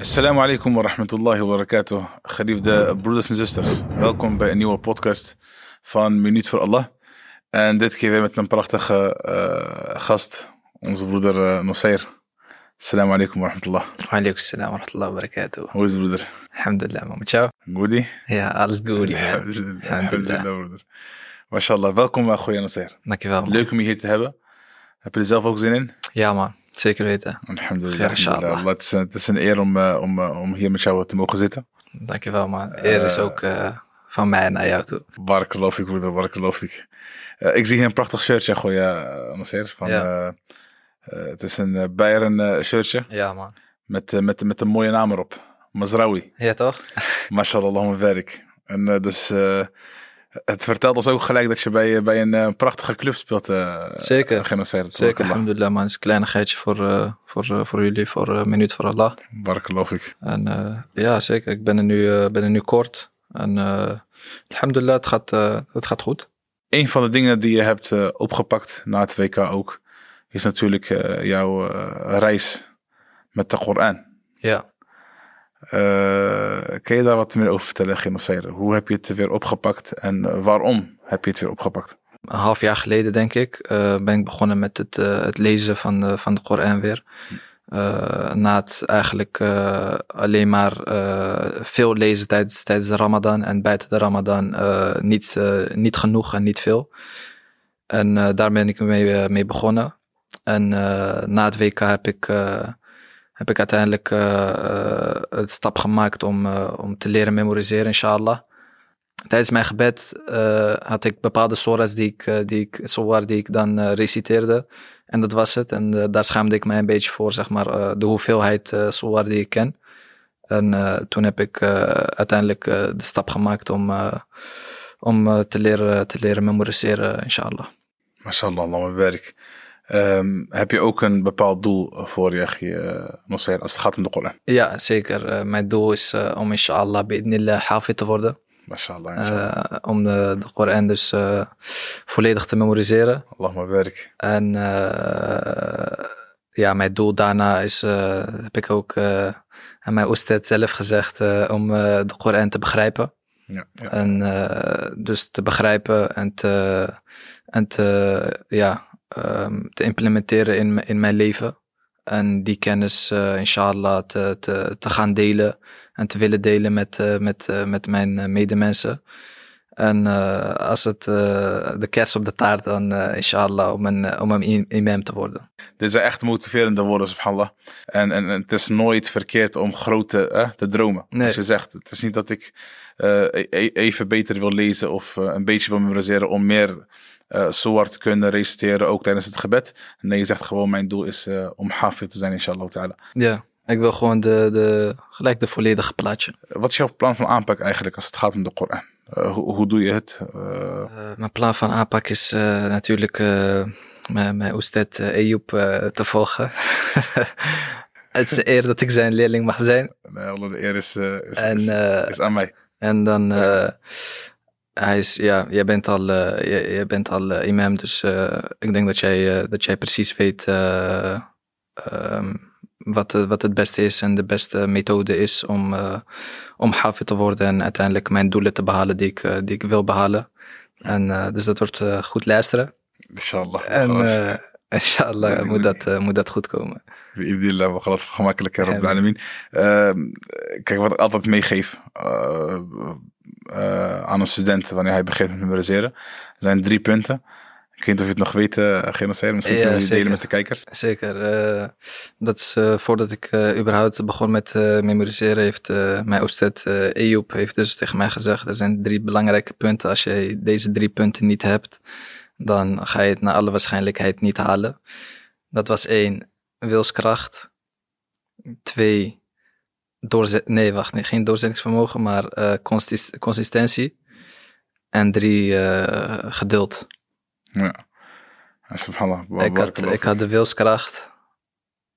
Assalamu alaikum wa rahmatullahi wa barakatuh. Geliefde broeders en zusters, welkom bij een nieuwe podcast van Minuut voor Allah. En dit keer weer met een prachtige eh, gast, onze broeder uh, Nusayr. Assalamu alaikum wa rahmatullah. Walaikum salam wa rahmatullahi wa barakatuh. Hoe is het broeder? Alhamdulillah, man. Met jou? Goedie? Ja, alles goed. man. Alhamdulillah, Alhamdulillah. broeder. Mashallah, welkom bij Goeie Nusayr. Dankjewel, man. Leuk om je hier te hebben. Heb je er zelf ook zin in? Ja, man. Zeker weten. Alhamdulillah. Het, is, een- het is een eer om, eh, om, eh, om hier met jou te mogen zitten. Dankjewel, man. Eer is ook eh, van mij naar jou toe. Barakallahu ik, broeder, barakallahu ik. Eh, ik zie hier een prachtig shirtje, Goeie uh, Nasser. Van, Ja. eh, eh, het is een uh, Bayern eh, shirtje Ja, man. met, eh, met, met een mooie naam erop. Mazraoui. Ja, toch? Mashallah, Allahumma werk. En eh, dus eh, het vertelt ons ook gelijk dat je bij, bij een eh, prachtige club speelt. eh Zeker. eh, Genocide. Zeker, alhamdulillah, man. Het is een kleinigheidje voor, voor, voor jullie, voor Minuut voor Allah. Barakallahu ik. En ja, zeker. Ik ben er nu, ben er nu kort. En alhamdulillah, het gaat, het gaat goed. Een van de dingen die je hebt opgepakt na het WK ook, is natuurlijk jouw reis met de Koran. Ja. Eh, kan je daar wat meer over vertellen, Genocide? Hoe heb je het weer opgepakt en waarom heb je het weer opgepakt? een half jaar geleden, denk ik, eh, ben ik begonnen met het, eh, het lezen van de, van de Koran weer. Eh, na het eigenlijk alleen maar veel lezen tijdens, de Ramadan en buiten de Ramadan niet, niet genoeg en niet veel. En daar ben ik mee, mee begonnen. En na het WK heb ik, heb ik uiteindelijk eh, eh, het stap gemaakt om, eh, om te leren memoriseren, inshallah tijdens mijn gebed eh, had ik bepaalde soras die ik, eh, die ik, die ik dan eh, reciteerde. En dat was het. En eh, daar schaamde ik mij een beetje voor, zeg maar, eh, de hoeveelheid uh, die ik ken. En eh, toen heb ik eh, uiteindelijk eh, de stap gemaakt om, eh, om eh, te, leren, te leren memoriseren, inshallah. Mashallah, Allah werk. Ehm, heb je ook een bepaald doel voor je, uh, Nasser, als het gaat om de Koran? Ja, zeker. Eh, mijn doel is eh, om inshallah bi'idnillah hafid te worden. Mashallah, inshallah. Eh, om de, de Koran dus eh, volledig te memoriseren. Allah werk. En eh, ja, mijn doel daarna is, eh, heb ik ook eh, aan mijn oested zelf gezegd, eh, om eh, de Koran te begrijpen. Ja, ja. En eh, dus te begrijpen en te, en te, ja, ehm, te implementeren in, in mijn leven. En die kennis, eh, inshallah, te, te, te gaan delen en te willen delen met, eh, met, eh, met mijn medemensen. En als het de kerst op de taart, dan inshallah om een, om een imam te worden. Dit zijn echt motiverende woorden, subhanallah. En, en, en het is nooit verkeerd om groot te, eh, te dromen. Nee. Als je zegt, het is niet dat ik e- e- even beter wil lezen of een beetje wil memoriseren om meer eh soar te kunnen reciteren, ook tijdens het gebed. Nee, je zegt gewoon, mijn doel is eh, om hafid te zijn, inshallah ta'ala. Ja, ik wil gewoon de, de, gelijk de volledige plaatje. Wat is jouw plan van aanpak eigenlijk als het gaat om de Koran? Eh, hoe, hoe doe je het? Eh, Eh, mijn plan van aanpak is eh, natuurlijk eh, mijn, mijn oested uh, Ejoep eh, te volgen. het is een eer dat ik zijn leerling mag zijn. nee, de eer is, eh, is, En, is, eh, is aan mij. En dan, eh, hij is, ja, jij bent al, eh, jij, jij bent al eh, imam, dus eh, ik denk dat jij, dat jij precies weet eh, ehm, wat, wat het beste is en de beste methode is om, om hafid te worden en uiteindelijk mijn doelen te behalen die ik, die ik wil behalen. En dus dat wordt goed luisteren. Inshallah. En inshallah moet dat, uh, moet dat goed komen. Bi'idillah, we gaan het gemakkelijk hebben op uh, Kijk, wat ik altijd meegeef uh, aan een student wanneer hij begint met memoriseren, zijn drie punten. Ik weet niet of je het nog weet, uh, genocide. Misschien ja, kunnen we delen met de kijkers. Zeker. Uh, dat is uh, voordat ik uh, überhaupt begon met memoriseren, heeft mijn oosted Ejoep heeft dus tegen mij gezegd: er zijn drie belangrijke punten. Als je deze drie punten niet hebt, dan ga je het naar alle waarschijnlijkheid niet halen. Dat was één, wilskracht. Twee, doorzet. Nee, wacht, nee, geen doorzettingsvermogen, maar consist consistentie. En drie, geduld. Ja. Subhanallah. Ik had, ik had de wilskracht.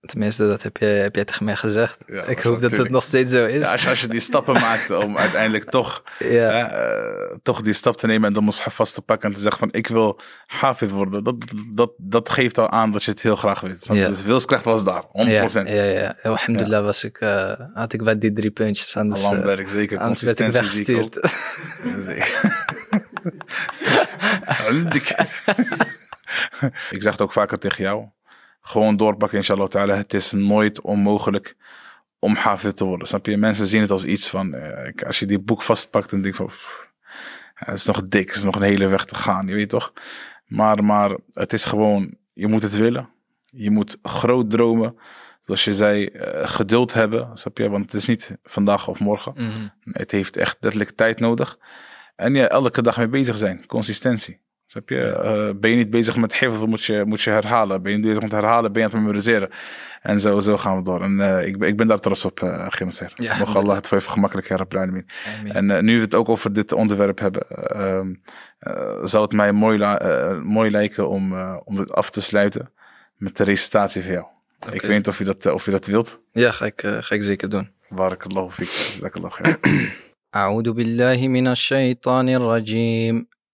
Tenminste, dat heb, je, heb jij tegen mij gezegd. Ja, ik hoop dat het nog steeds zo is. Ja, als, je, als je die stappen maakt om uiteindelijk toch, Ja. hè, eh, toch die stap te nemen en de mushaf vast te pakken en te zeggen van ik wil hafid worden. Dat, dat, dat geeft al aan dat je het heel graag weet. Dus wilskracht was daar, 100%. Ja, ja, ja. Alhamdulillah was ik, eh, had ik wel die drie puntjes. Anders, Allah eh, zeker. anders werd ik weggestuurd. Ik zeg het ook vaker tegen jou. Gewoon doorpakken, inshallah ta'ala. Het is nooit onmogelijk om hafid te worden. Snap je? Mensen zien het als iets van... eh, als je die boek vastpakt en denkt van... pff, het is nog dik, het is nog een hele weg te gaan. Je weet toch? Maar, maar het is gewoon... Je moet het willen. Je moet groot dromen. Zoals je zei, eh, geduld hebben. Snap je? Want het is niet vandaag of morgen. Mhm. Het heeft echt letterlijk tijd nodig. En ja, elke dag mee bezig zijn. Consistentie. Snap je? Eh, ben je niet bezig met hifz, moet je, moet je herhalen. Ben je niet bezig met herhalen, ben je aan het memoriseren. En zo, zo gaan we door. En eh, ik, ben, ik ben daar trots op, uh, Ja, Mocht Allah het voor je gemakkelijk hebben, Alamin. Amin. En eh, nu we het ook over dit onderwerp hebben, eh, ehm, eh, zou het mij mooi, la- eh, mooi lijken om, eh, om dit af te sluiten met de recitatie van jou. Ik weet niet of je dat, eh, of je dat wilt. Ja, ga ik, eh, ga ik zeker doen. Barakallahu fik. Jazakallahu khair. أعوذ بالله من الشيطان الرجيم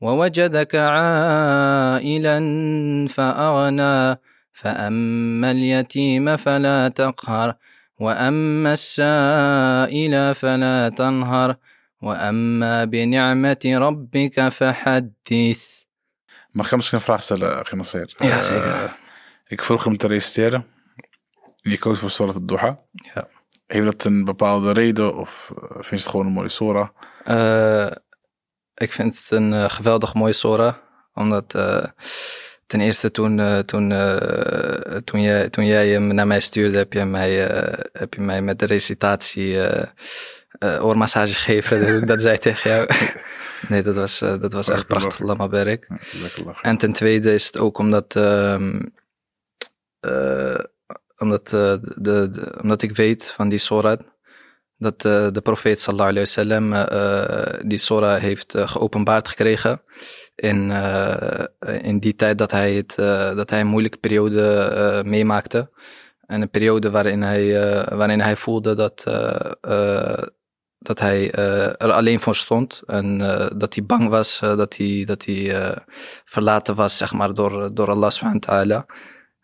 ووجدك عائلا فأغنى. فأما اليتيم فلا تقهر وأما السائل فلا تنهر وأما بنعمة ربك فحدث. ما خمس فرحسة أخي نصير. يا سيدي. آه، يكفركم تريستير. يكوز في صورة الضحى. ja. Heeft dat ريدو وفينش تخون of صورة. آه، ik vind het een eh, geweldig mooie Sora. Omdat eh, ten eerste toen, eh, toen, toen, je, toen jij hem naar mij stuurde, heb je mij, heb je mij met de recitatie oormassage gegeven. dat zei tegen jou. nee, dat was, dat was echt prachtig. Lama khair. En ten tweede is het ook omdat, ehm, eh, omdat, de, de- omdat ik weet van die Sorat dat eh, de profeet sallallahu alayhi wasallam eh, die Sora heeft eh, geopenbaard gekregen in, eh, in die tijd dat hij, het, eh, dat hij een moeilijke periode eh, meemaakte. En een periode waarin hij, eh, waarin hij voelde dat, eh, eh, dat hij eh, er alleen voor stond. En eh, dat hij bang was, eh, dat hij, dat hij eh, verlaten was zeg maar, door, door Allah subhanahu.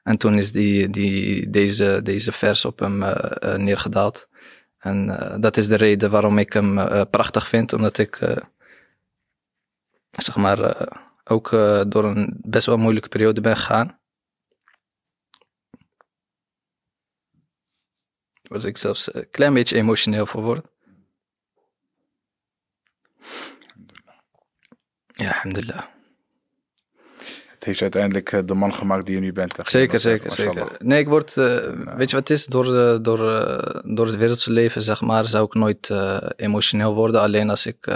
En toen is die, die, deze, deze vers op hem eh, eh, neergedaald. En eh, dat is de reden waarom ik hem eh, prachtig vind. Omdat ik, eh, zeg maar, ook door een best wel moeilijke periode ben gegaan. Was ik zelfs een klein beetje emotioneel voor word. Ja, alhamdulillah. Het heeft je uiteindelijk eh, de man gemaakt die je nu bent. Zeker, zeker, zeker. Nee, ik word, eh, weet je wat het is? Door, eh, door, door het wereldse leven, zeg maar, zou ik nooit emotioneel worden. Alleen als ik,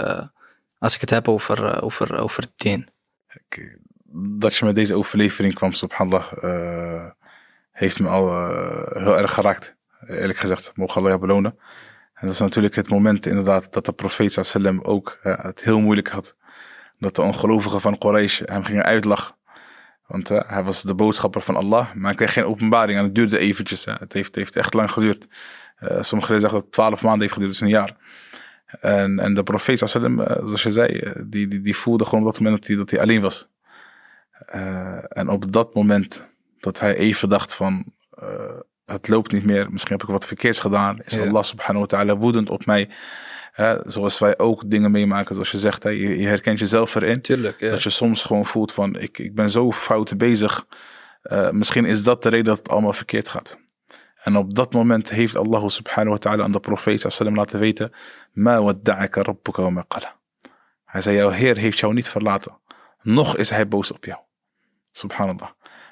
als ik het heb over, over, over het dien. Dat je met deze overlevering kwam, subhanallah, heeft me al heel erg geraakt. Eerlijk gezegd, mogen Allah belonen. En dat is natuurlijk het moment inderdaad dat de profeet sallam ook het heel moeilijk had. Dat de ongelovigen van Quraysh hem gingen uitlachen. Want eh, hij was de boodschapper van Allah, maar hij kreeg geen openbaring en het duurde eventjes. hè. Het heeft, heeft echt lang geduurd. Eh sommigen zeggen dat het twaalf maanden heeft geduurd, dus een jaar. En, en de profeet eh, zoals je zei, die, die, die voelde gewoon op dat moment dat hij, dat hij alleen was. Eh, en op dat moment dat hij even dacht van het loopt niet meer, misschien heb ik wat verkeerds gedaan, is Ja. Allah subhanahu wa ta'ala woedend op mij. Hè, zoals wij ook dingen meemaken, zoals je zegt, hè, je, je herkent jezelf erin. Tuurlijk, ja. Dat je soms gewoon voelt van ik, ik ben zo fout bezig. Eh, misschien is dat de reden dat het allemaal verkeerd gaat. En op dat moment heeft Allah subhanahu wa ta'ala aan de profeet sallam laten weten. Ma wadda'aka rabbuka wa ma qala. Hij zei, jouw Heer heeft jou niet verlaten. Nog is hij boos op jou. Subhanallah.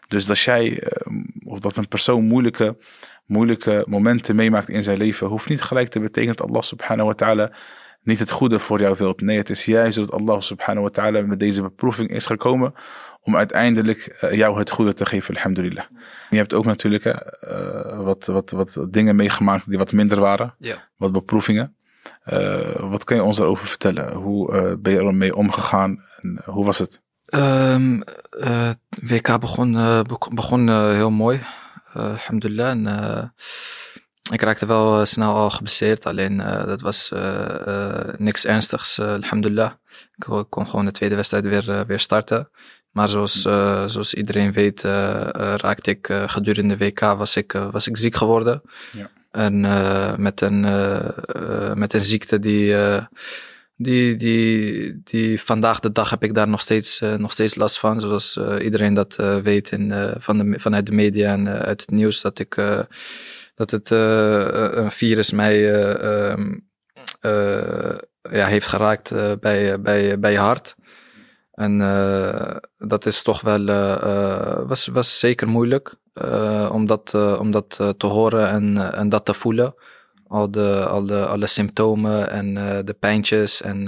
Dus dat jij, eh, of dat een persoon moeilijke, moeilijke momenten meemaakt in zijn leven, hoeft niet gelijk te betekenen dat Allah subhanahu wa ta'ala niet het goede voor jou wilt. Nee, het is juist dat Allah subhanahu wa ta'ala met deze beproeving is gekomen om uiteindelijk eh, jou het goede te geven, alhamdulillah. Je hebt ook natuurlijk uh, wat, wat, wat dingen meegemaakt die wat minder waren. Ja. Wat beproevingen. Uh, wat kan je ons daarover vertellen? Hoe uh, ben je ermee omgegaan en hoe was het? Um, WK begon, begon heel mooi, alhamdulillah. En, ik raakte wel snel al geblesseerd, alleen dat was niks ernstigs, alhamdulillah. Ik kon gewoon de tweede wedstrijd weer, weer starten. Maar zoals, uh, zoals iedereen weet, uh, uh, raakte ik gedurende de WK was ik, was ik ziek geworden. Ja. En met, een, met een ziekte die, die, die, die vandaag de dag heb ik daar nog steeds, nog steeds last van. Zoals iedereen dat weet in, van de, vanuit de media en uit het nieuws. Dat, ik, dat het een virus mij ehm, ja, heeft geraakt bij, bij, bij je hart. En dat is toch wel, was, was zeker moeilijk om dat, om dat te horen en, en dat te voelen. Al de, al de, alle symptomen en de pijntjes. En,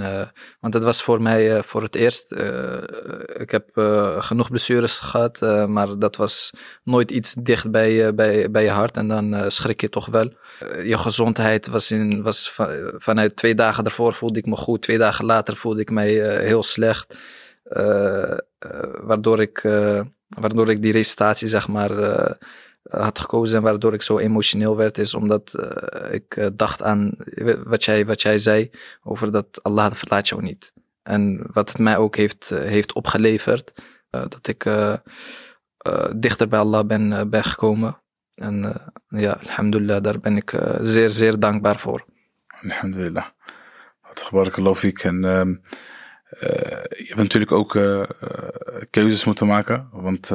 want het was voor mij voor het eerst. ik heb genoeg blessures gehad, maar dat was nooit iets dicht bij, bij, bij je hart. En dan schrik je toch wel. je gezondheid was, in, was van, vanuit twee dagen daarvoor voelde ik me goed. Twee dagen later voelde ik mij heel slecht. Waardoor, ik, waardoor ik die recitatie zeg maar had gekozen en waardoor ik zo emotioneel werd, is omdat ik dacht aan wat jij, wat jij zei over dat Allah verlaat jou niet. En wat het mij ook heeft, heeft opgeleverd, dat ik dichter bij Allah ben, ben gekomen. En ja, alhamdulillah, daar ben ik zeer, zeer dankbaar voor. Alhamdulillah. Wat ik en ehm, je hebt natuurlijk ook keuzes moeten maken. Want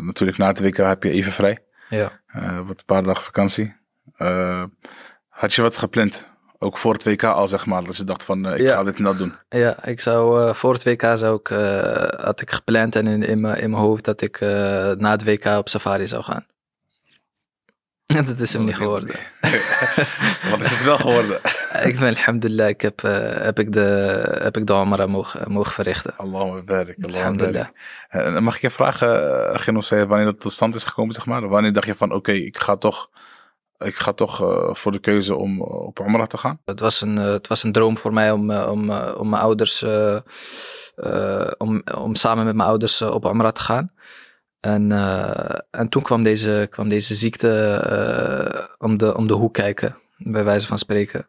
natuurlijk na het WK heb je even vrij. Ja. wat een paar dagen vakantie. had je wat gepland? Ook voor het WK al, zeg maar. Dat je dacht van, ik ga dit en dat doen. Ja, ik zou, voor het WK zou ik, had ik gepland en in, in, mijn, in mijn hoofd dat ik na het WK op safari zou gaan. dat is hem niet geworden. Wat is het wel geworden? ik ben, alhamdulillah, ik heb, uh, heb ik de, heb ik de Omara mogen, mogen verrichten. Allahu barik. Alhamdulillah. Uh, mag ik je vragen, uh, Genos, wanneer dat tot stand is gekomen, zeg maar? Wanneer dacht je van, oké, okay, ik ga toch, ik ga toch uh, voor de keuze om op Omara te gaan? Het was een, het was een droom voor mij om, om, om mijn ouders, om, om samen met mijn ouders op Omara te gaan. En, uh, en toen kwam deze, kwam deze ziekte uh, om, de, om de hoek kijken, bij wijze van spreken.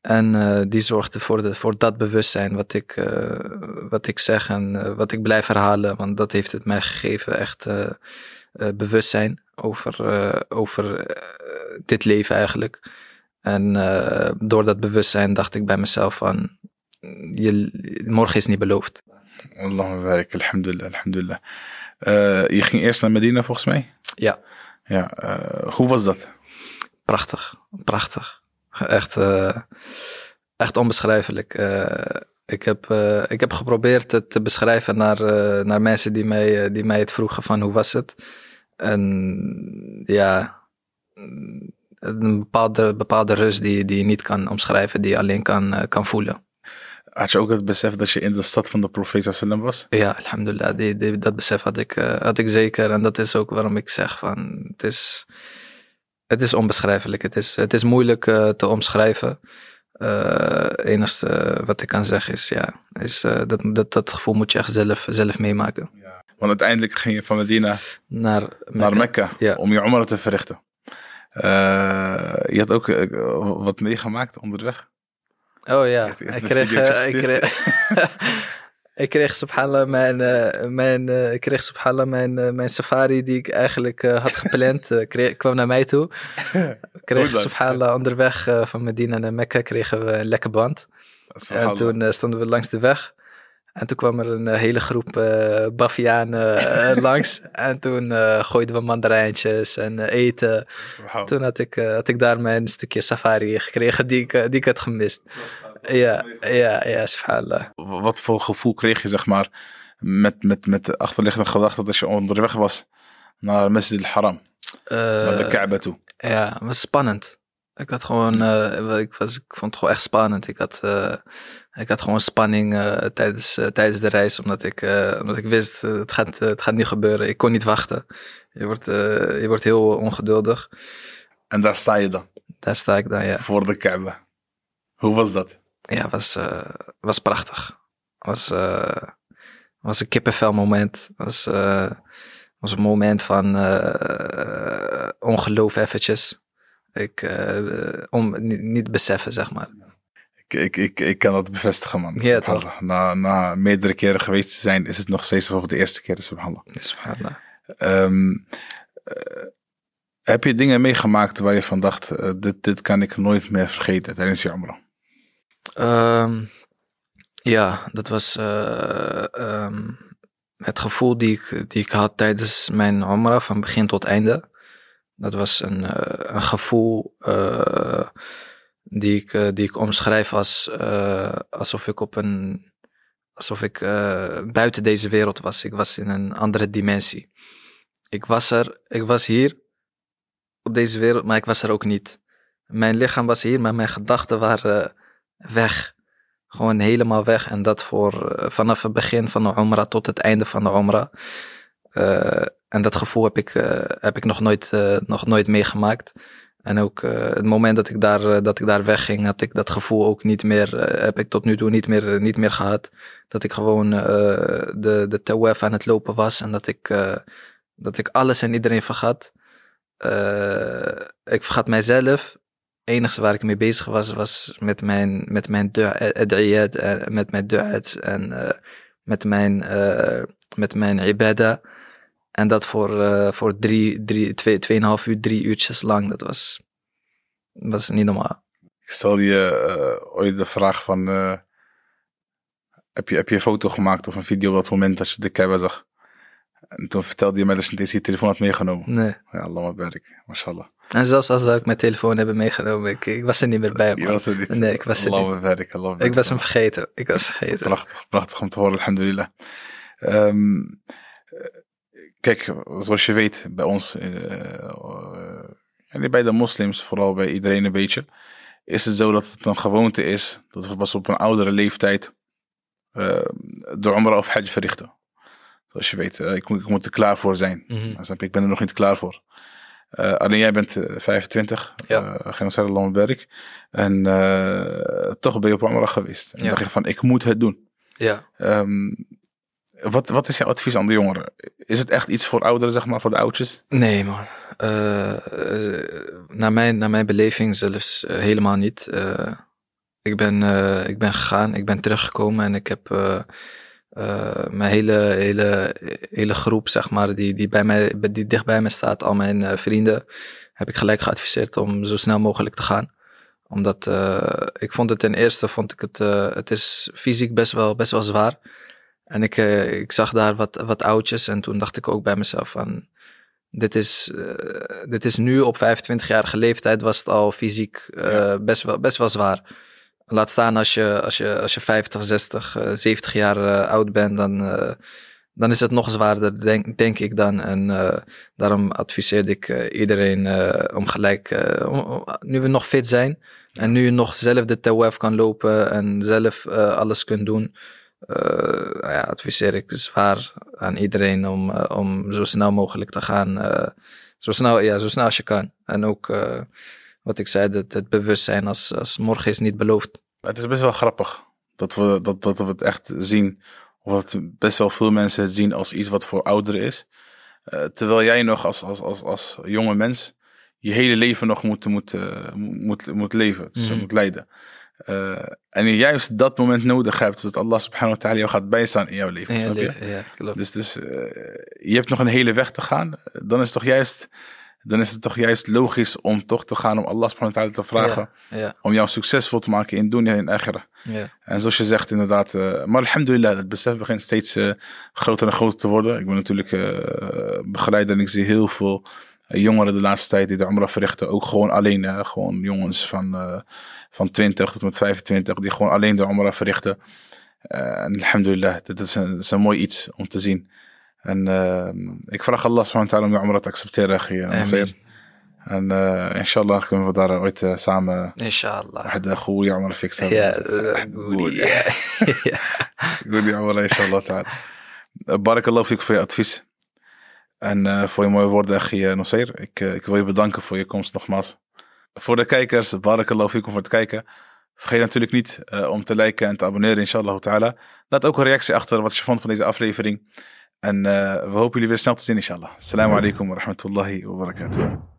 En uh, die zorgde voor, de, voor dat bewustzijn wat ik, wat ik zeg en wat ik blijf herhalen. Want dat heeft het mij gegeven, echt bewustzijn over, over dit leven eigenlijk. En door dat bewustzijn dacht ik bij mezelf van, je, morgen is niet beloofd. Allah werk, alhamdulillah, alhamdulillah. Uh, je ging eerst naar Medina volgens mij? Ja. Ja, uh, hoe was dat? Prachtig, prachtig. Echt, uh, echt onbeschrijfelijk. ik, heb, ik heb geprobeerd het te beschrijven naar, naar mensen die mij, die mij het vroegen van hoe was het. En ja, een bepaalde, bepaalde rust die, die je niet kan omschrijven, die je alleen kan, kan voelen. Had je ook het besef dat je in de stad van de profeet sallam was? Ja, alhamdulillah. Die, die, dat besef had ik, uh, had ik zeker. En dat is ook waarom ik zeg van... Het is, het is onbeschrijfelijk. Het is, het is moeilijk uh, te omschrijven. Het uh, enige wat ik kan zeggen is... Ja, is dat, dat, dat gevoel moet je echt zelf, zelf meemaken. Ja. Want uiteindelijk ging je van Medina naar Mekka, naar Mekka ja. om je Umrah te verrichten. je had ook wat meegemaakt onderweg? Oh ja, ik kreeg, uh, ik kreeg, ik kreeg subhanallah mijn, uh, mijn, uh, ik kreeg subhanallah mijn, mijn safari die ik eigenlijk had gepland, kreeg, kwam naar mij toe. Ik kreeg subhanallah onderweg van Medina naar Mekka kregen we een lekker band. En toen stonden we langs de weg. En toen kwam er een hele groep uh, Bavianen langs. En toen gooiden we mandarijntjes en eten. Wow. Toen had ik, had ik daar mijn stukje safari gekregen die ik, die ik had gemist. Ja, ja, ja, subhanallah. Wat voor gevoel kreeg je, zeg maar, met, met, met de achterliggende gedachte dat je onderweg was naar Masjid al-Haram? Naar de Eh, Kaaba toe. Ja, het was spannend. Ik had gewoon, eh, ik, was, ik vond het gewoon echt spannend. Ik had, eh, ik had gewoon spanning eh, tijdens, tijdens de reis, omdat ik, omdat ik wist, het, gaat, het gaat niet gebeuren. Ik kon niet wachten. Je wordt, je wordt heel ongeduldig. En daar sta je dan. Daar sta ik dan, ja. Voor de Kaaba. Hoe was dat? Ja, was, was prachtig. Was, was een kippenvel moment. Was, was een moment van ongeloof eventjes. Ik, eh, om niet, beseffen, zeg maar. Ik, ik, ik, ik kan dat bevestigen, man. Ja, Subhanallah. Na, na meerdere keren geweest te zijn, is het nog steeds alsof het de eerste keer is, subhanallah. Subhanallah. Ehm, eh, heb je dingen meegemaakt waar je van dacht, eh, dit, dit kan ik nooit meer vergeten tijdens je Umrah? Ehm, ja, dat was eh, ehm, het gevoel die ik, die ik had tijdens mijn Umrah van begin tot einde. Dat was een, eh, een gevoel eh, die, ik, eh, die ik omschrijf als alsof ik op een alsof ik buiten deze wereld was. Ik was in een andere dimensie. Ik was er, ik was hier op deze wereld, maar ik was er ook niet. Mijn lichaam was hier, maar mijn gedachten waren weg. Gewoon helemaal weg. En dat voor, vanaf het begin van de Umrah tot het einde van de Umrah. En dat gevoel heb ik, eh, heb ik nog, nooit, eh, nog nooit meegemaakt. En ook eh, het moment dat ik, daar, dat ik daar wegging, had ik dat gevoel ook niet meer, heb ik tot nu toe niet meer, niet meer gehad. Dat ik gewoon de, de tawaf aan het lopen was en dat ik, dat ik alles en iedereen vergat. Ik vergat mijzelf. Het enige waar ik mee bezig was, was met mijn, met mijn met mijn du'ats en met mijn, met mijn ibadah. En dat voor, eh, voor drie, drie, twee, tweeënhalf uur, drie uurtjes lang. Dat was, was niet normaal. Ik stelde je eh, ooit de vraag van, eh, heb, je, heb je een foto gemaakt of een video op dat moment dat je de Kaaba zag? En toen vertelde je mij dat je deze telefoon had meegenomen. Nee. Ja, Allah barik, mashallah. En zelfs als zou ik mijn telefoon hebben meegenomen, ik, ik was er niet meer bij. Je was er niet. Nee, ik was er Allah niet. Allah Ik was hem vergeten. Ik was vergeten. Prachtig, prachtig om te horen, alhamdulillah. Eh, kijk, zoals je weet, bij ons, eh, eh, en bij de moslims, vooral bij iedereen een beetje, is het zo dat het een gewoonte is dat we pas op een oudere leeftijd eh de Umrah of Hajj verrichten. Zoals je weet, ik, moet, ik moet er klaar voor zijn. Snap je? Ik ben er nog niet klaar voor. Alleen jij bent eh, 25, Ja. uh, werk. En toch ben je op Umrah geweest. En Ja. dacht je van, ik moet het doen. Ja. Ehm, wat, wat is jouw advies aan de jongeren? Is het echt iets voor ouderen, zeg maar, voor de oudjes? Nee, man. Eh, eh, naar, mijn, naar mijn beleving zelfs eh, helemaal niet. Ik, ben, ik ben gegaan, ik ben teruggekomen en ik heb mijn hele, hele, hele groep, zeg maar, die, die, bij mij, die dicht bij me staat, al mijn vrienden, heb ik gelijk geadviseerd om zo snel mogelijk te gaan. Omdat ik vond het ten eerste, vond ik het, het is fysiek best wel, best wel zwaar. En ik, eh, ik zag daar wat, wat oudjes en toen dacht ik ook bij mezelf van, dit is, eh, dit is nu op 25-jarige leeftijd was het al fysiek eh, Ja. best, wel, best wel zwaar. Laat staan als je, als je, als je 50, 60, eh, 70 jaar oud bent, dan, dan is het nog zwaarder, denk, denk ik dan. En daarom adviseerde ik iedereen om gelijk, om- nu we nog fit zijn en nu je nog zelf de tawaf kan lopen en zelf alles kunt doen, ja, adviseer ik zwaar aan iedereen om, eh, om zo snel mogelijk te gaan. eh, zo, snel, ja, zo snel als je kan. En ook eh, wat ik zei, het, het bewustzijn als, als morgen is niet beloofd. Het is best wel grappig dat we, dat, dat we het echt zien. Of dat best wel veel mensen het zien als iets wat voor ouderen is. Eh, terwijl jij nog als, als, als, als jonge mens je hele leven nog moet, moet, eh, moet, moet leven. Dus Mhm. moet leiden. Eh, en je juist dat moment nodig hebt. Dat Allah subhanahu wa ta'ala jou gaat bijstaan in jouw leven. In je snap je? leven, ja, klopt. Dus, dus eh, je hebt nog een hele weg te gaan. Dan is, het toch juist, dan is het toch juist logisch om toch te gaan om Allah subhanahu wa ta'ala te vragen. ja, Om jou succesvol te maken in dunya en akhira. ja, En zoals je zegt inderdaad. eh, maar alhamdulillah, het besef begint steeds groter en groter te worden. Ik ben natuurlijk eh begeleider en ik zie heel veel jongeren de laatste tijd die de Umrah verrichten. Ook gewoon alleen. gewoon jongens van, van 20 tot met 25 die gewoon alleen de Amra verrichten. Eh, en alhamdulillah, dat is, een, dat is een mooi iets om te zien. En ehm, ik vraag Allah subhanahu wa ta'ala om de Amra te accepteren. En eh, inshallah kunnen we daar ooit eh, samen. Inshallah. Goede Amra fixen. Ja, goede. Goede Amra, inshallah ta'ala. Barakallahu fik voor je advies. En voor je mooie woorden, Gie Nasser. Ik, ik wil je bedanken voor je komst nogmaals. Voor de kijkers, barakallahu fikum voor het kijken. Vergeet natuurlijk niet uh, om te liken en te abonneren, inshallah ta'ala. Laat ook een reactie achter wat je vond van deze aflevering. En uh, we hopen jullie weer snel te zien, inshallah. Assalamu alaikum wa rahmatullahi wa barakatuh.